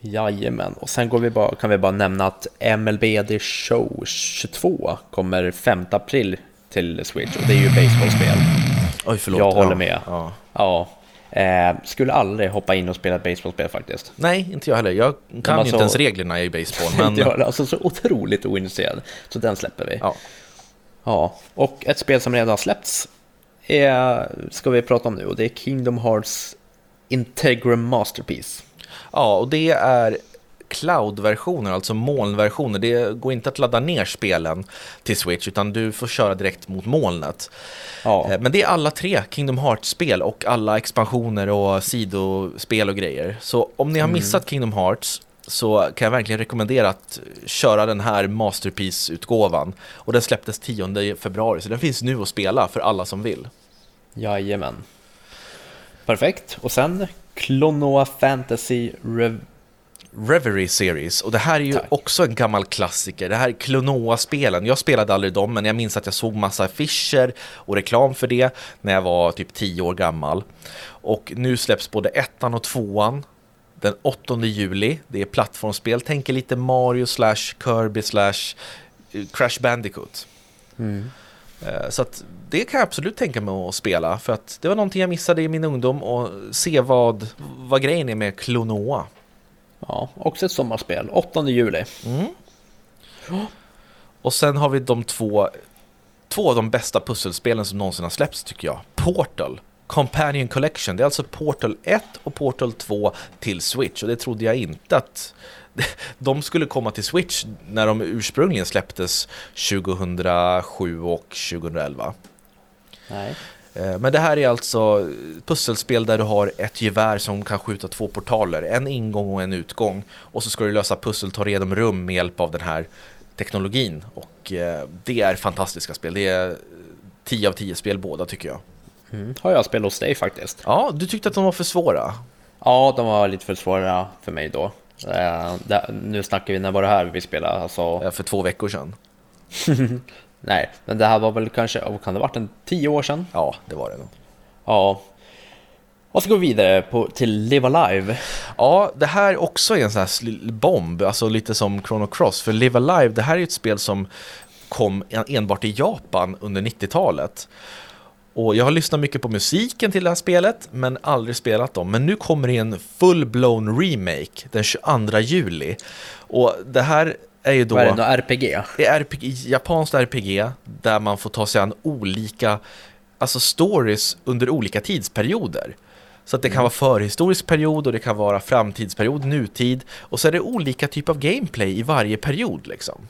Jajamän, och sen går vi bara, kan vi bara nämna att MLB The Show 22 kommer 5 april till Switch och det är ju baseballspel. Oj, förlåt. Jag håller med. Ja. Ja, Eh, skulle aldrig hoppa in och spela ett baseballspel faktiskt. Nej, inte jag heller. Jag kan alltså- ju inte ens reglerna i baseball. Men... Men... Jag alltså så otroligt ointresserad. Så den släpper vi. ja. Ja, och ett spel som redan har släppts är, ska vi prata om nu och det är Kingdom Hearts Integrum Masterpiece. ja, och det är cloud-versioner, alltså molnversioner. Det går inte att ladda ner spelen till Switch, utan du får köra direkt mot molnet. Ja, Eh, Men det är alla tre Kingdom Hearts-spel och alla expansioner och sidospel och grejer. Så om ni har missat Kingdom Hearts så kan jag verkligen rekommendera att köra den här Masterpiece-utgåvan. Och den släpptes 10 februari, så den finns nu att spela för alla som vill. jajamän. Perfekt. Och sen Klonoa Fantasy Rev... Reverie Series, och det här är ju Tack. också en gammal klassiker. Det här är Klonoa-spelen. Jag spelade aldrig dem, men jag minns att jag såg massa affischer och reklam för det när jag var typ 10 år gammal. Och nu släpps både ettan och tvåan den 8 juli. Det är plattformsspel, tänker lite Mario slash Kirby slash eh, Crash Bandicoot. Eh, Så att det kan jag absolut tänka mig att spela för att det var någonting jag missade i min ungdom och se vad, vad grejen är med Klonoa. Ja, också ett sommarspel. 8 juli. Och sen har vi de två, två av de bästa pusselspelen som någonsin har släppts tycker jag. Portal, Companion Collection. Det är alltså Portal 1 och Portal 2 till Switch och det trodde jag inte att de skulle komma till Switch när de ursprungligen släpptes 2007 och 2011. Nej. Eh, Men det här är alltså pusselspel där du har ett gevär som kan skjuta två portaler, en ingång och en utgång. Och så ska du lösa pussel, ta reda om rum med hjälp av den här teknologin. Och eh, det är fantastiska spel, det är 10 av 10 spel båda tycker jag. Mm. Har jag spelat hos dig faktiskt. Ja, du tyckte att de var för svåra. Ja, de var lite för svåra för mig då. Där, nu snackar vi, när var det här vi spelade? Alltså, eh, För två veckor sedan. nej, men det här var väl kanske, kan det ha varit, en tio år sedan? Ja, det var det nog. Ja. Och så går vi vidare på, till Live Alive. Ja, det här också är en sån här bomb, alltså lite som Chrono Cross. För Live Alive, det här är ett spel som kom en- enbart i Japan under 90-talet. Och jag har lyssnat mycket på musiken till det här spelet, men aldrig spelat dem. Men nu kommer det en full-blown remake den 22 juli. Och det här är ju då... Vad är det, något RPG? Det är RPG, japanskt RPG där man får ta sig an olika alltså stories under olika tidsperioder. Så att det kan vara förhistorisk period och det kan vara framtidsperiod, nutid och så är det olika typer av gameplay i varje period liksom.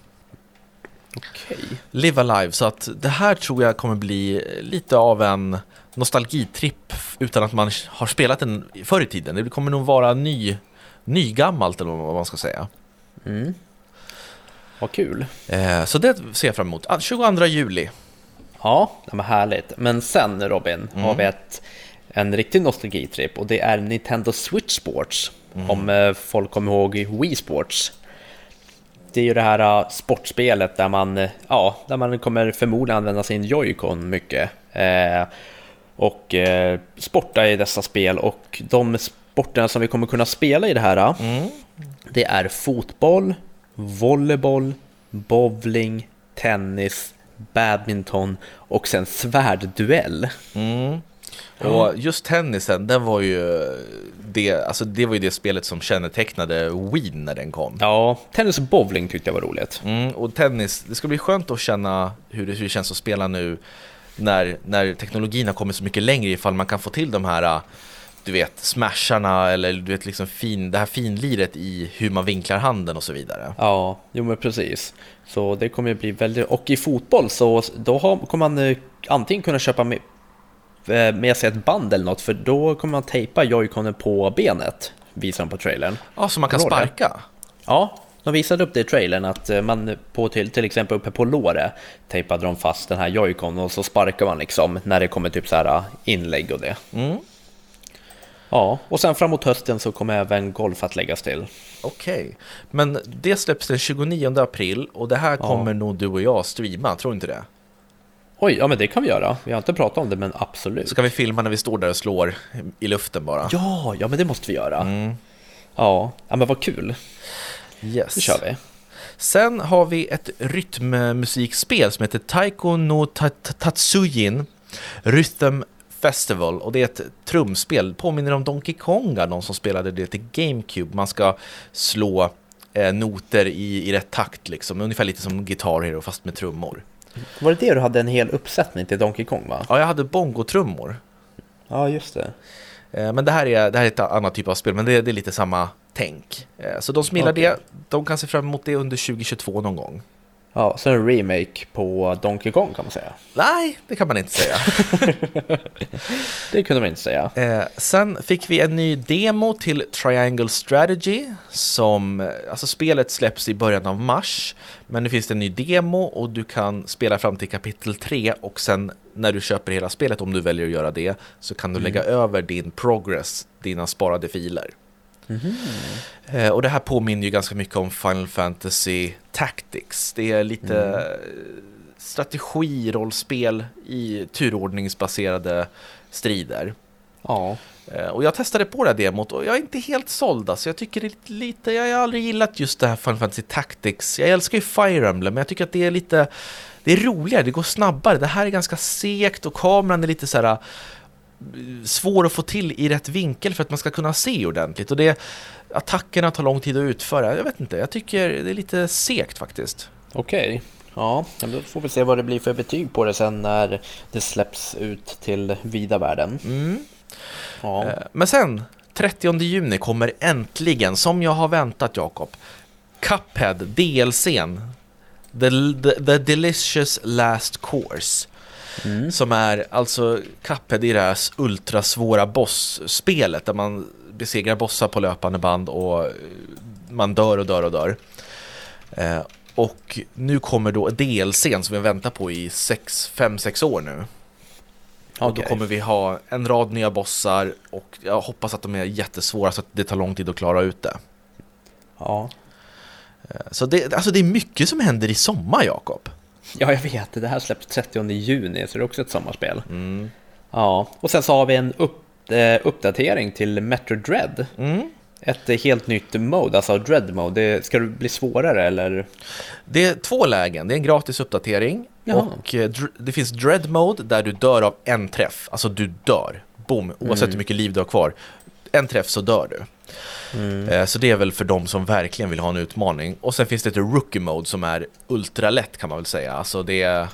Okej. Live Alive, så att det här tror jag kommer bli lite av en nostalgitripp utan att man har spelat den förr i tiden. Det kommer nog vara ny, nygammalt eller vad man ska säga. Mm. Vad kul. Eh, så det ser jag fram emot. Ah, 22 juli. Ja, det var härligt. Men sen Robin har vi ett, en riktig nostalgitripp och det är Nintendo Switch Sports. Om eh, folk kommer ihåg Wii Sports. Det är ju det här eh, sportspelet där man, eh, ja, där man kommer förmodligen använda sin Joy-Con mycket. Eh, och eh, sporta i dessa spel och de sporterna som vi kommer kunna spela i det här Mm. det är fotboll, volleyboll, bowling, tennis, badminton och sen svärdduell. Mm. Och just tennisen, den var ju det, alltså det var ju det spelet som kännetecknade Wii när den kom. Ja, tennis och bowling tyckte jag var roligt. Mm, och tennis, det ska bli skönt att känna hur det, hur det känns att spela nu när, när teknologin har kommit så mycket längre ifall man kan få till de här du vet, smasharna eller du vet liksom fin, det här finliret i hur man vinklar handen och så vidare. Ja, jo men precis. Så det kommer ju bli väldigt... Och i fotboll så då har, kommer man eh, antingen kunna köpa med, eh, med sig ett band eller något för då kommer man tejpa joyconen på benet, visar de på trailern. Ja, så man kan sparka. Ja, de visade upp det i trailern att eh, man på till, till exempel uppe på låret tejpade de fast den här joycon och så sparkar man liksom när det kommer typ så här inlägg och det. Mm. Ja, och sen framåt hösten så kommer även golf att läggas till. Okej, men det släpps den 29 april och det här kommer nog du och jag streama, tror du inte det? Oj, ja men det kan vi göra. Vi har inte pratat om det men absolut. Så kan vi filma när vi står där och slår i luften bara. Ja, ja men det måste vi göra. Mm. Ja, ja men vad kul. Yes. Nu kör vi. Sen har vi ett rytmmusikspel som heter Taiko no Ta- Ta- Tatsujin Rhythm Festival och det är ett trumspel. Påminner om Donkey Konga, någon som spelade det till GameCube. Man ska slå eh, noter i, i rätt takt liksom, ungefär lite som Guitar Hero fast med trummor. Var det det du hade en hel uppsättning till Donkey Kong va? Ja, jag hade bongotrummor. Ja, just det. Eh, Men det här, är, det här är ett annat typ av spel, men det, det är lite samma tänk. Eh, Så de som gillar Okej. det, de kan se fram emot det under 2022 någon gång. Ja, så en remake på Donkey Kong kan man säga. Nej, det kan man inte säga. Det kunde man inte säga. Eh, sen fick vi en ny demo till Triangle Strategy som, alltså spelet släpps i början av mars. Men nu finns det en ny demo och du kan spela fram till kapitel 3 och sen när du köper hela spelet, om du väljer att göra det, så kan du lägga över din progress, dina sparade filer. Eh, och det här påminner ju ganska mycket om Final Fantasy Tactics. Det är lite mm. strategi, rollspel i turordningsbaserade strider. Ja, Eh, Och jag testade på det här demot och jag är inte helt såld alltså. Jag tycker det är lite, jag har aldrig gillat just det här Final Fantasy Tactics. Jag älskar ju Fire Emblem men jag tycker att det är lite, det är roligare, det går snabbare. Det här är ganska segt och kameran är lite så här eh, svår att få till i rätt vinkel för att man ska kunna se ordentligt. Och det, attackerna tar lång tid att utföra. Jag vet inte, jag tycker det är lite segt faktiskt. okej. Ja, men då får vi se vad det blir för betyg på det sen när det släpps ut till vida världen. Mm. Ja, Eh, Men sen, 30 juni kommer äntligen, som jag har väntat Jakob, Cuphead DLCn. The, the, the Delicious Last Course. Mm. Som är alltså Cuphead i det här ultrasvåra boss-spelet där man besegrar bossar på löpande band och eh, man dör och dör och dör. Eh, och nu kommer då DLCn som vi väntar på i 5-6 år nu. Och då kommer vi ha en rad nya bossar och jag hoppas att de är jättesvåra så att det tar lång tid att klara ut det. ja. Så det, alltså det är mycket som händer i sommar, Jakob. Ja, jag vet. Det här släpps 30 juni, så det är också ett sommarspel. Mm. Ja, och sen så har vi en upp, eh, uppdatering till Metro Dread. Mm. Ett helt nytt mode, alltså Dread mode. Det, ska det bli svårare eller? Det är två lägen. Det är en gratis uppdatering Jaha. och eh, det finns dread mode där du dör av en träff. Alltså du dör. Boom, oavsett hur mycket liv du har kvar. En träff så dör du. Eh, Så det är väl för de som verkligen vill ha en utmaning. Och sen finns det ett rookie mode som är ultralätt kan man väl säga. Alltså det är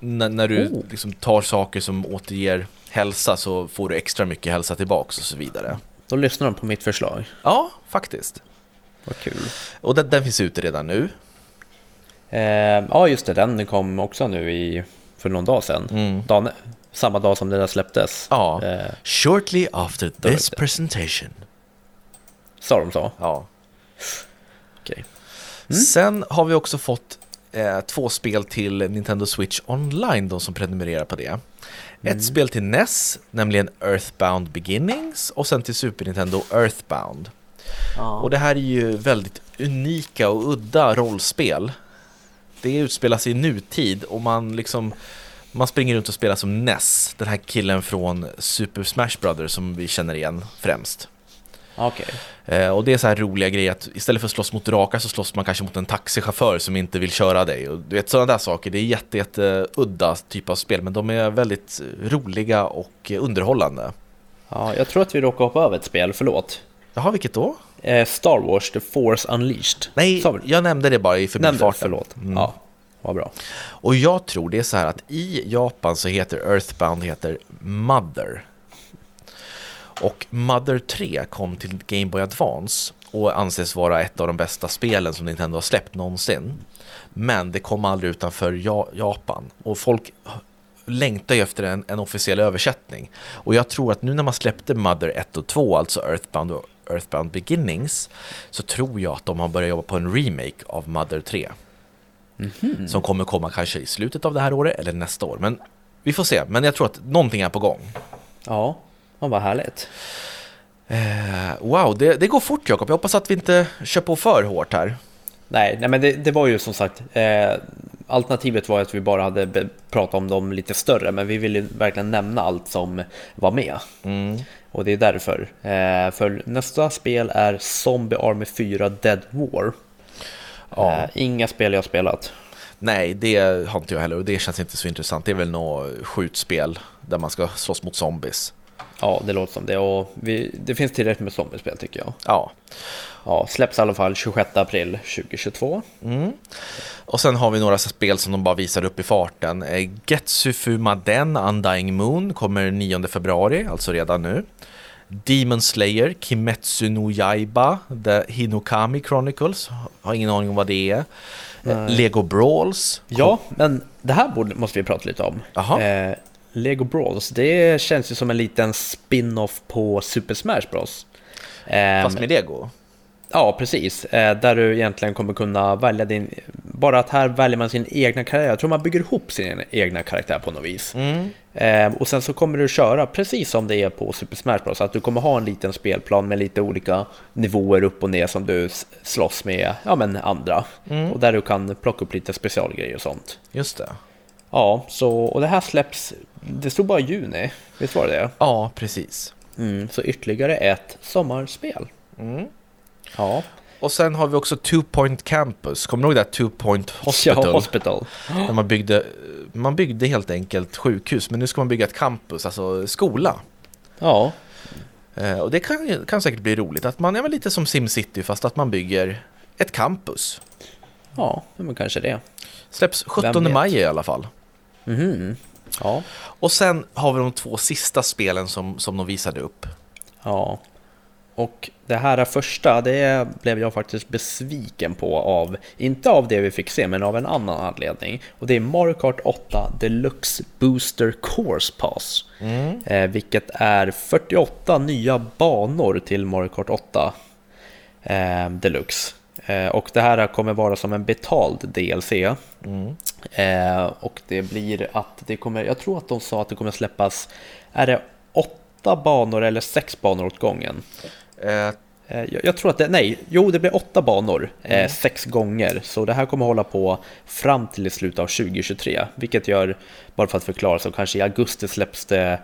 när, när du Oh. liksom tar saker som återger hälsa så får du extra mycket hälsa tillbaks och så vidare. Då lyssnar de på mitt förslag. Ja, faktiskt. Vad kul. Och den, den finns ute redan nu. Eh, ja, just det. Den kom också nu i, för någon dag sedan. Mm. Dagen, samma dag som där släpptes. Ja. Eh, Shortly after this presentation. sa de så? Ja. Okej. Sen har vi också fått eh, två spel till Nintendo Switch Online, de som prenumererar på det. Ett spel till NES, nämligen Earthbound Beginnings, och sen till Super Nintendo Earthbound. Ja. Och det här är ju väldigt unika och udda rollspel. Det utspelar sig i nutid och man liksom man springer runt och spelar som Ness, den här killen från Super Smash Brothers som vi känner igen främst. Okej. Eh, och det är så här roliga grejer att istället för att slåss mot drakar så slåss man kanske mot en taxichaufför som inte vill köra dig. Och du vet sådana där saker, det är jätte, jätte udda typ av spel men de är väldigt roliga och eh, underhållande. Ja, jag tror att vi råkade hoppa över ett spel, förlåt. Jaha, vilket då? Eh, Star Wars The Force Unleashed. Nej, jag nämnde det bara i Nämnde, förbifarten. förlåt. Mm. Ja, vad bra. Och jag tror det är så här att i Japan så heter Earthbound heter Mother. Och Mother 3 kom till Game Boy Advance och anses vara ett av de bästa spelen som Nintendo har släppt någonsin. Men det kom aldrig utanför Japan och folk längtar ju efter en, en officiell översättning. Och jag tror att nu när man släppte Mother 1 och 2, alltså Earthbound och Earthbound Beginnings, så tror jag att de har börjat jobba på en remake av Mother 3. Som kommer komma kanske i slutet av det här året eller nästa år. Men vi får se. Men jag tror att någonting är på gång. Ja, ja vad härligt. Eh, wow, det, det går fort Jakob. Jag hoppas att vi inte kör på för hårt här. Nej, nej men det, det var ju som sagt eh, Alternativet var att vi bara hade be- pratat om dem lite större Men vi ville verkligen nämna allt som var med Mm. Och det är därför eh, För nästa spel är Zombie Army 4 Dead War Ja. eh, Inga spel jag spelat Nej, det har inte jag heller och det känns inte så intressant. Det är väl något skjutspel. där man ska slåss mot zombies. Ja, det låter som det. Och vi, det finns tillräckligt med zombiespel tycker jag. Ja. Ja, släpps i alla fall 26 april 2022. Mm. Och sen har vi några spel som de bara visar upp i farten. Eh, Getsu Fumaden Undying Moon kommer 9 februari, alltså redan nu. Demon Slayer, Kimetsu no Yaiba, The Hinokami Chronicles, har ingen aning om vad det är. Eh, Nej. Lego Brawls. Ja, men det här borde, måste vi prata lite om. Eh, Lego Brawls, det känns ju som en liten spin-off på Super Smash Bros. Eh, Fast med Lego. Ja, precis. Eh, där du egentligen kommer kunna välja din... Bara att här väljer man sin egna karaktär. Jag tror man bygger ihop sin egna karaktär på något vis. Mm. Eh, och sen så kommer du köra precis som det är på Super Smash Bros. Att du kommer ha en liten spelplan med lite olika nivåer upp och ner som du slåss med ja, men andra. Mm. Och där du kan plocka upp lite specialgrejer och sånt. Just det. Ja, så, och det här släpps... Det stod bara juni, visst var det det? Ja, precis. Mm, så ytterligare ett sommarspel. Mm. Ja, Och sen har vi också Two Point Campus. Kommer du ihåg det? här Two Point Hospital? Ja, hospital. Där man byggde, man byggde helt enkelt sjukhus, men nu ska man bygga ett campus, alltså skola. Ja, Eh, och det kan, kan säkert bli roligt, att man är väl lite som SimCity fast att man bygger ett campus. ja, men kanske det. Släpps 17 vet? maj i alla fall. Mhm. Ja, Och sen har vi de två sista spelen som, som de visade upp. ja. Och det här första, det blev jag faktiskt besviken på av, inte av det vi fick se, men av en annan anledning. Och det är Mario Kart 8 Deluxe Booster Course Pass. Eh, vilket är 48 nya banor till Mario Kart 8 eh, Deluxe. Eh, och det här kommer vara som en betald DLC. Mm. Eh, och det blir att det kommer, jag tror att de sa att det kommer släppas, är det åtta banor eller sex banor åt gången? Eh, Eh, jag, jag tror att det, nej, jo det blir åtta banor, eh, sex gånger. Så det här kommer hålla på fram till i slutet av 2023. Vilket gör, bara för att förklara, så kanske i augusti släpps det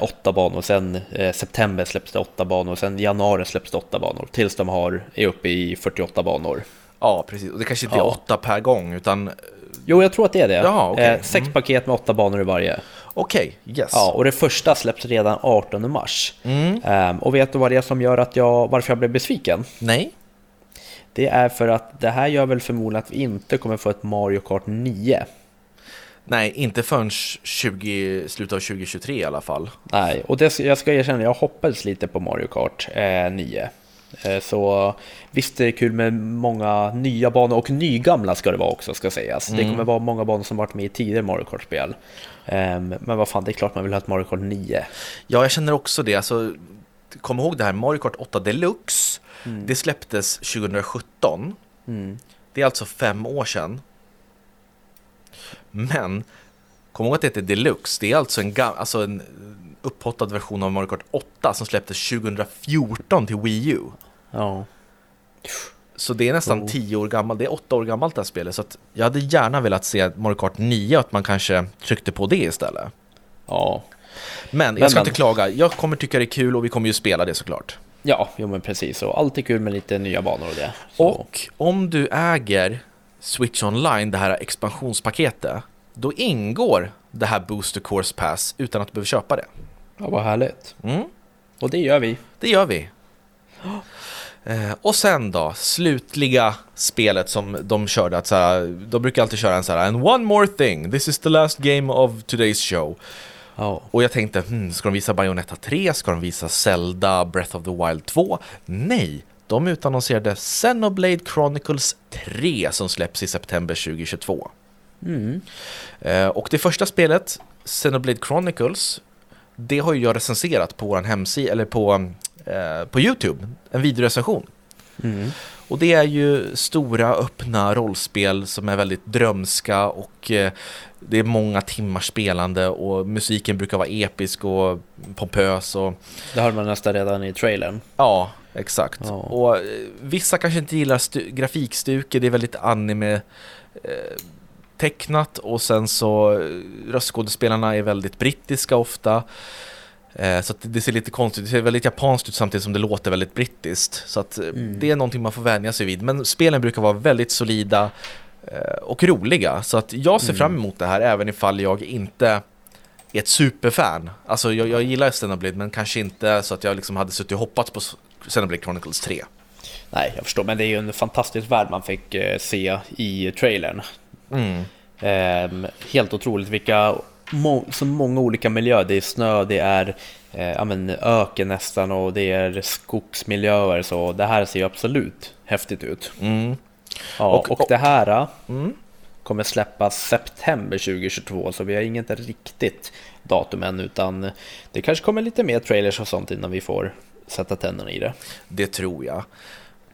åtta banor, sen september släpps det åtta banor, sen januari släpps det åtta banor. Tills de har, är uppe i 48 banor. ja, precis. Och det kanske inte är Ja. åtta per gång, utan Jo, jag tror att det är det. Jaha, okej. eh, sex Mm. paket med åtta banor i varje. Okej, yes. Ja, och det första släpps redan 18 mars. Mm. Ehm, och vet du vad det är som gör att jag, varför jag blev besviken? Nej? Det är för att det här gör väl förmodligen att vi inte kommer få ett Mario Kart 9. Nej, inte förrän 20, slutet av 2023 i alla fall. Nej, och det, jag ska erkänna, jag hoppades lite på Mario Kart eh, 9. Eh, så visst är det kul med många nya banor och nygamla ska det vara också ska sägas. Det kommer vara många banor som varit med i tidigare Mario Kart-spel. Ehm, men vad fan, det är klart man vill ha ett Mario Kart 9. Ja, jag känner också det. Alltså, kom ihåg det här Mario Kart 8 Deluxe. Det släpptes 2017. Mm. Det är alltså fem år sedan. Men, kom ihåg att det heter Deluxe. Det är alltså en, alltså en upphottad version av Mario Kart 8 som släpptes 2014 till Wii U. Ja. Så det är nästan Oh. 10 år gammalt, det är 8 år gammalt det här spelet. Så jag hade gärna velat se Mario Kart 9 att man kanske tryckte på det istället. Ja, Men Men, jag ska men. inte klaga, jag kommer tycka det är kul och vi kommer ju spela det såklart. ja jo, men precis. Och alltid kul med lite nya banor och det. Så, Och om du äger Switch Online, det här expansionspaketet, då ingår det här Booster Course Pass utan att du behöver köpa det. ja, vad härligt. Mm, Och det gör vi. det gör vi. Eh, och sen då, slutliga spelet som de körde, att så här, de brukar alltid köra en så här, and one more thing, this is the last game of today's show. Ja, Och jag tänkte, hmm, ska de visa Bayonetta 3? Ska de visa Zelda Breath of the Wild 2? Nej, de utannonserade Xenoblade Chronicles 3 som släpps i september 2022. mm. Eh, och det första spelet, Xenoblade Chronicles, det har ju jag recenserat på vår hemsida, eller på, eh, på YouTube, en videorecension. Mm. Och det är ju stora öppna rollspel som är väldigt drömska och eh, det är många timmars spelande och musiken brukar vara episk och pompös och Det hörde man nästan redan i trailern. ja, exakt. Ja. Och eh, vissa kanske inte gillar stu- grafikstuket, det är väldigt anime eh, tecknat och sen så eh, röstskådespelarna är väldigt brittiska ofta. Eh, Så det ser lite konstigt, det ser väldigt japanskt ut samtidigt som det låter väldigt brittiskt. Så att eh, Mm. det är någonting man får vänja sig vid. Men spelen brukar vara väldigt solida eh, och roliga. Så att jag ser Mm. fram emot det här även ifall jag inte är ett superfan. Alltså jag, jag gillar Xenoblade men kanske inte så att jag liksom hade suttit och hoppats på Xenoblade Chronicles 3. Nej, jag förstår, men det är ju en fantastisk värld man fick se i trailern. Mm. Eh, helt otroligt vilka, må, så många olika miljöer. Det är snö, det är eh, ja, men öken nästan och det är skogsmiljöer. Så det här ser ju absolut häftigt ut. Mm. Ja, och, och, det här Mm. kommer släppas september 2022 så vi har inget riktigt datum än utan det kanske kommer lite mer trailers och sånt innan vi får sätta tänderna i det. Det tror jag.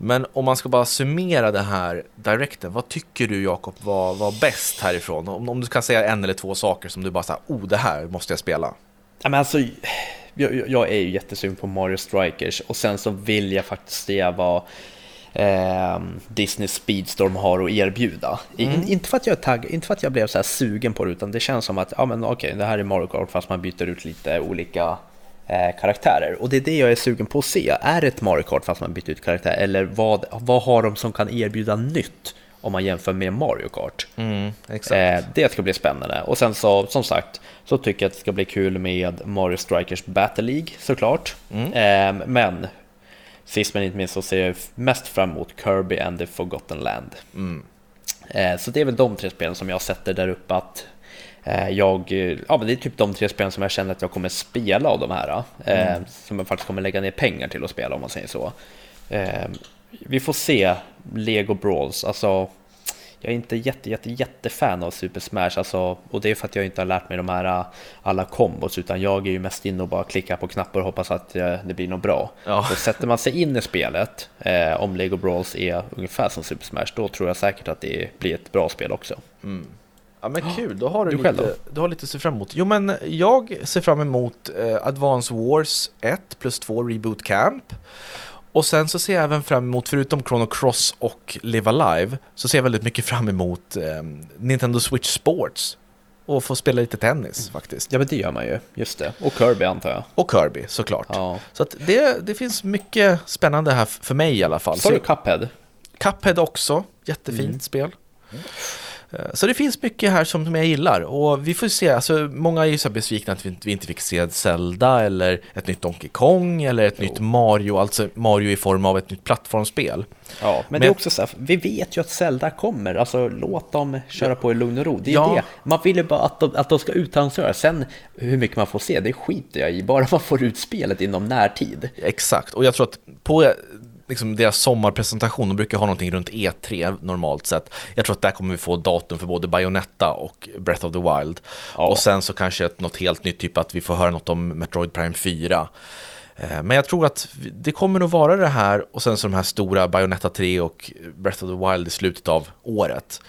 Men om man ska bara summera det här direkten, vad tycker du Jakob var, var bäst härifrån? Om, om du kan säga en eller två saker som du bara säger, oh det här måste jag spela. Ja, men alltså, jag, jag är ju jättesugen på Mario Strikers och sen så vill jag faktiskt se vad eh, Disney Speedstorm har att erbjuda. Mm. Inte, för att jag tagg, inte för att jag blev så här sugen på det utan det känns som att ja, men okej, det här är Mario Kart fast man byter ut lite olika karaktärer. Och det är det jag är sugen på att se. Är det ett Mario Kart fast man byter ut karaktär eller vad, vad har de som kan erbjuda nytt? om man jämför med Mario Kart. Mm, eh, det ska bli spännande. Och sen så, som sagt, så tycker jag att det ska bli kul med Mario Strikers Battle League såklart. Mm. Eh, men sist men inte minst så ser jag mest fram emot Kirby and the Forgotten Land. Mm. Eh, så det är väl de tre spelen som jag sätter där uppe att eh, jag, ja men det är typ de tre spelen som jag känner att jag kommer spela av de här. Eh, mm. Som jag faktiskt kommer lägga ner pengar till att spela om man säger så. Eh, vi får se Lego Brawls, alltså jag är inte jätte, jätte, jättefan av Super Smash, alltså, och det är för att jag inte har lärt mig de här alla kombos, utan jag är ju mest inne och bara klickar på knappar och hoppas att eh, det blir något bra. Ja. Så sätter man sig in i spelet, eh, om Lego Brawls är ungefär som Super Smash, då tror jag säkert att det blir ett bra spel också. Mm. Ja men kul, då har du, Du lite, själv då? du har lite att se fram emot. Jo men jag ser fram emot eh, Advance Wars 1 plus 2 Reboot Camp. Och sen så ser jag även fram emot, förutom Chrono Cross och Live Alive, så ser jag väldigt mycket fram emot eh, Nintendo Switch Sports. Och få spela lite tennis faktiskt. Ja men det gör man ju, just det. Och Kirby antar jag. Och Kirby såklart. Ja. Så att det, det finns mycket spännande här för mig i alla fall. Sa Så- du Cuphead? Cuphead också, jättefint Mm. spel. Eh, Så det finns mycket här som jag gillar och vi får se, alltså många är ju så besvikna att vi inte, fick se Zelda eller ett nytt Donkey Kong eller ett Jo. nytt Mario, alltså Mario i form av ett nytt plattformsspel. Ja, men, Men- det är också så här, vi vet ju att Zelda kommer, alltså låt dem köra på i lugn och ro. Det är Ja. det. Man vill ju bara att de, att de ska utannonsera. Sen hur mycket man får se, det skiter jag i. Bara man får ut spelet inom närtid. Exakt, och jag tror att på eh, liksom, deras sommarpresentation, de brukar ha någonting runt E3 normalt sett. Jag tror att där kommer vi få datum för både Bayonetta och Breath of the Wild. Ja. Och sen så kanske ett, något helt nytt, typ att vi får höra något om Metroid Prime 4. Eh, Men jag tror att det kommer nog vara det här och sen så de här stora Bayonetta 3 och Breath of the Wild i slutet av året.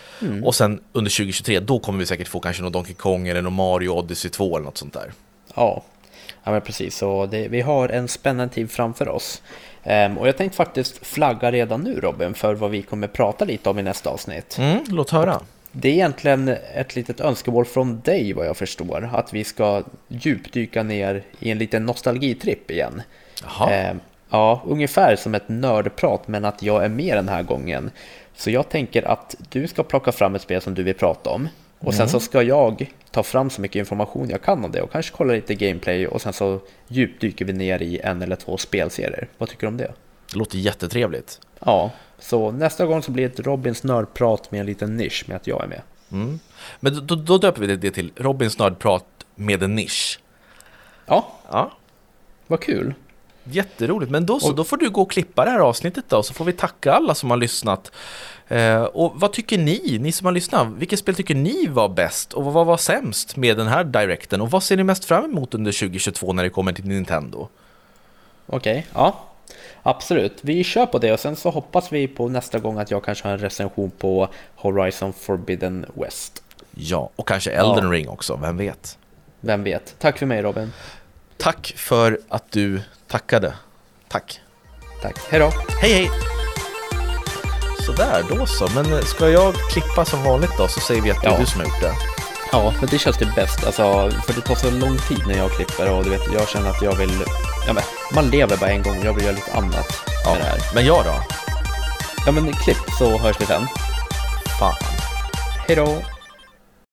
Och sen under 2023, då kommer vi säkert få kanske någon Donkey Kong eller någon Mario Odyssey 2 eller något sånt där. Ja, ja men precis. Så det, vi har en spännande tid framför oss. Ehm, och jag tänkte faktiskt flagga redan nu Robin för vad vi kommer prata lite om i nästa avsnitt. Mm, låt höra. Det är egentligen ett litet önskemål från dig vad jag förstår. Att vi ska djupdyka ner i en liten nostalgitripp igen. Jaha. Eh, ja, ungefär som ett nördprat men att jag är med den här gången. Så jag tänker att du ska plocka fram ett spel som du vill prata om. Och sen så ska jag ta fram så mycket information jag kan om det och kanske kolla lite gameplay och sen så djupdyker vi ner i en eller två spelserier. Vad tycker du om det? Det låter jättetrevligt. Ja, så nästa gång så blir det ett Robins nördprat med en liten nisch med att jag är med. Mm. Men då, då döper vi det- det till Robins nördprat med en nisch. Ja, Ja, vad kul. Jätteroligt. Men då så, då får du gå och klippa det här avsnittet då, så får vi tacka alla som har lyssnat. Eh, och vad tycker ni, ni som har lyssnat, vilket spel tycker ni var bäst och vad var sämst med den här directen och vad ser ni mest fram emot under 2022 när det kommer till Nintendo? Okej, ja. Absolut, vi kör på det och sen så hoppas vi på nästa gång att jag kanske har en recension på Horizon Forbidden West. Ja, och kanske Elden Ja. Ring också, vem vet? Vem vet? Tack för mig Robin. Tack för att du tackade. Tack. Tack, hejdå! Hej hej! Sådär, då så. Men eh, ska jag klippa som vanligt då så säger vi att det är Ja. du som har gjort det. Ja, men det känns det bäst, alltså, för det tar så lång tid när jag klipper och du vet, jag känner att jag vill, ja men, man lever bara en gång, jag vill göra lite annat Ja. med det här. Men jag då? Ja men klipp så hörs vi sen. Fan. Hejdå!